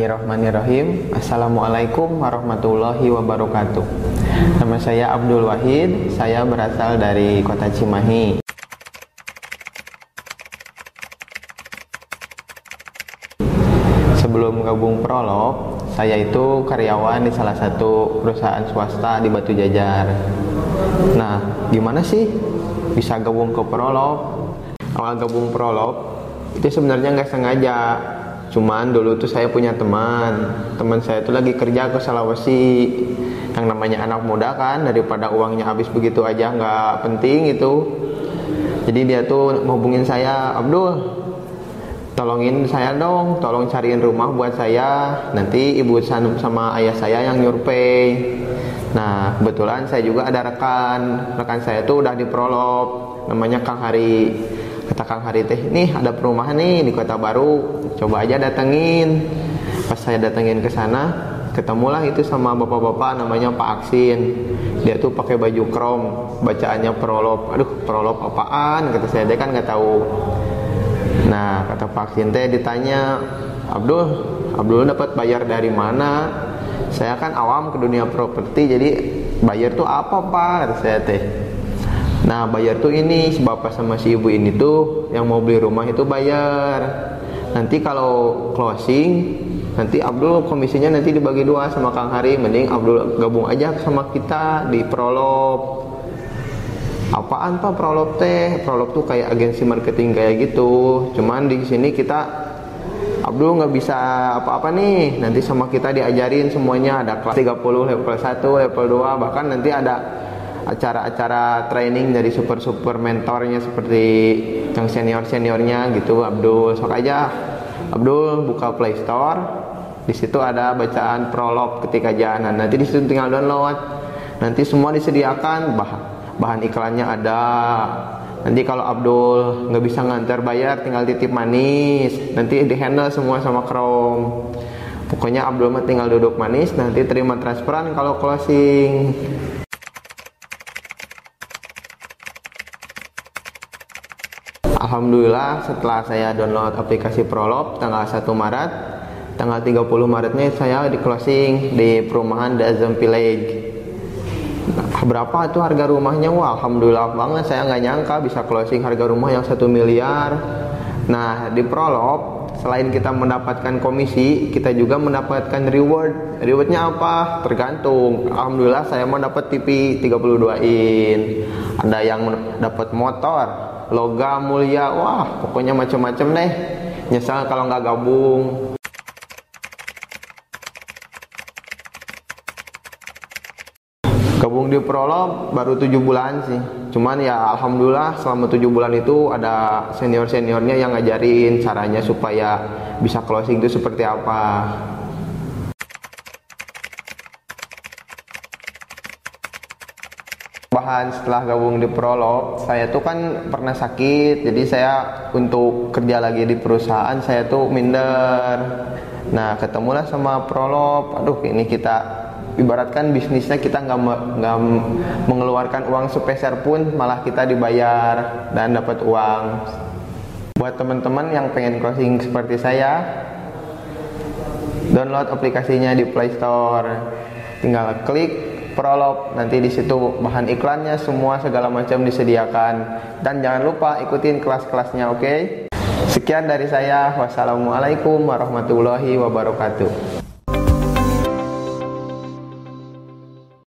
Bismillahirrahmanirrahim. Assalamualaikum warahmatullahi wabarakatuh. Nama saya Abdul Wahid. Saya berasal dari kota Cimahi. Sebelum gabung Prolog Saya itu karyawan di salah satu perusahaan swasta di Batu Jajar. Nah gimana sih bisa gabung ke Prolog? Awal gabung Prolog Itu sebenarnya nggak sengaja Cuman dulu tuh saya punya teman, teman saya itu lagi kerja ke Sulawesi. Yang namanya anak muda kan, daripada uangnya habis begitu aja nggak penting itu. Jadi dia tuh menghubungin saya, Abdul, tolongin saya dong, tolong cariin rumah buat saya. Nanti ibu sama ayah saya yang nyurvei. Nah, kebetulan saya juga ada rekan. Rekan saya tuh udah di prolog, namanya Kang Hari kata Kang Hari teh nih ada perumahan nih di kota baru coba aja datengin. Pas saya datengin ke sana ketemulah itu sama bapak-bapak namanya Pak Aksin. Dia tuh pakai baju krom bacaannya prolog aduh prolog apaan? kata saya. Dia kan nggak tahu. Nah kata Pak Aksin teh ditanya Abdul Abdul dapat bayar dari mana? Saya kan awam ke dunia properti jadi bayar tuh apa pak? kata saya teh Nah bayar tuh ini si bapak sama si ibu ini tuh yang mau beli rumah itu bayar. Nanti kalau closing nanti Abdul komisinya nanti dibagi dua sama Kang Hari. Mending Abdul gabung aja sama kita di Prolog. Apaan pak Prolog teh? Prolog tuh kayak agensi marketing kayak gitu. Cuman di sini kita Abdul nggak bisa apa-apa nih. Nanti sama kita diajarin semuanya ada kelas 30, level 1, level 2, bahkan nanti ada acara-acara training dari super-super mentornya seperti yang senior-seniornya gitu Abdul. Sok aja Abdul buka Play Store. Di situ ada bacaan prolog ketika jalan nanti di situ tinggal download. Nanti semua disediakan. Bahan bahan iklannya ada. Nanti kalau Abdul nggak bisa ngantar bayar tinggal titip manis. Nanti di handle semua sama Chrome. Pokoknya Abdul mah tinggal duduk manis nanti terima transferan kalau closing Alhamdulillah setelah saya download aplikasi Prolog tanggal 1 Maret tanggal 30 Maretnya saya di closing di perumahan Azam Village. Nah, berapa itu harga rumahnya? Wah Alhamdulillah banget saya nggak nyangka bisa closing harga rumah yang satu miliar. Nah di Prolog selain kita mendapatkan komisi kita juga mendapatkan reward. Rewardnya apa? Tergantung. Alhamdulillah saya mau dapat TV 32 in. Ada yang dapat motor logam mulia wah pokoknya macam-macam deh. Nyesal kalau nggak gabung. Gabung di prolog baru tujuh bulan sih. Cuman ya alhamdulillah selama tujuh bulan itu ada senior seniornya yang ngajarin caranya supaya bisa closing itu seperti apa setelah gabung di Prolog saya tuh kan pernah sakit jadi saya untuk kerja lagi di perusahaan saya tuh minder. Nah ketemulah sama Prolog aduh ini kita ibaratkan bisnisnya kita nggak nggak mengeluarkan uang sepeser pun malah kita dibayar dan dapat uang. Buat teman-teman yang pengen closing seperti saya download aplikasinya di Play Store. Tinggal klik prolog nanti di situ bahan iklannya semua segala macam disediakan. Dan jangan lupa ikutin kelas-kelasnya oke? Okay? sekian dari saya. Wassalamualaikum warahmatullahi wabarakatuh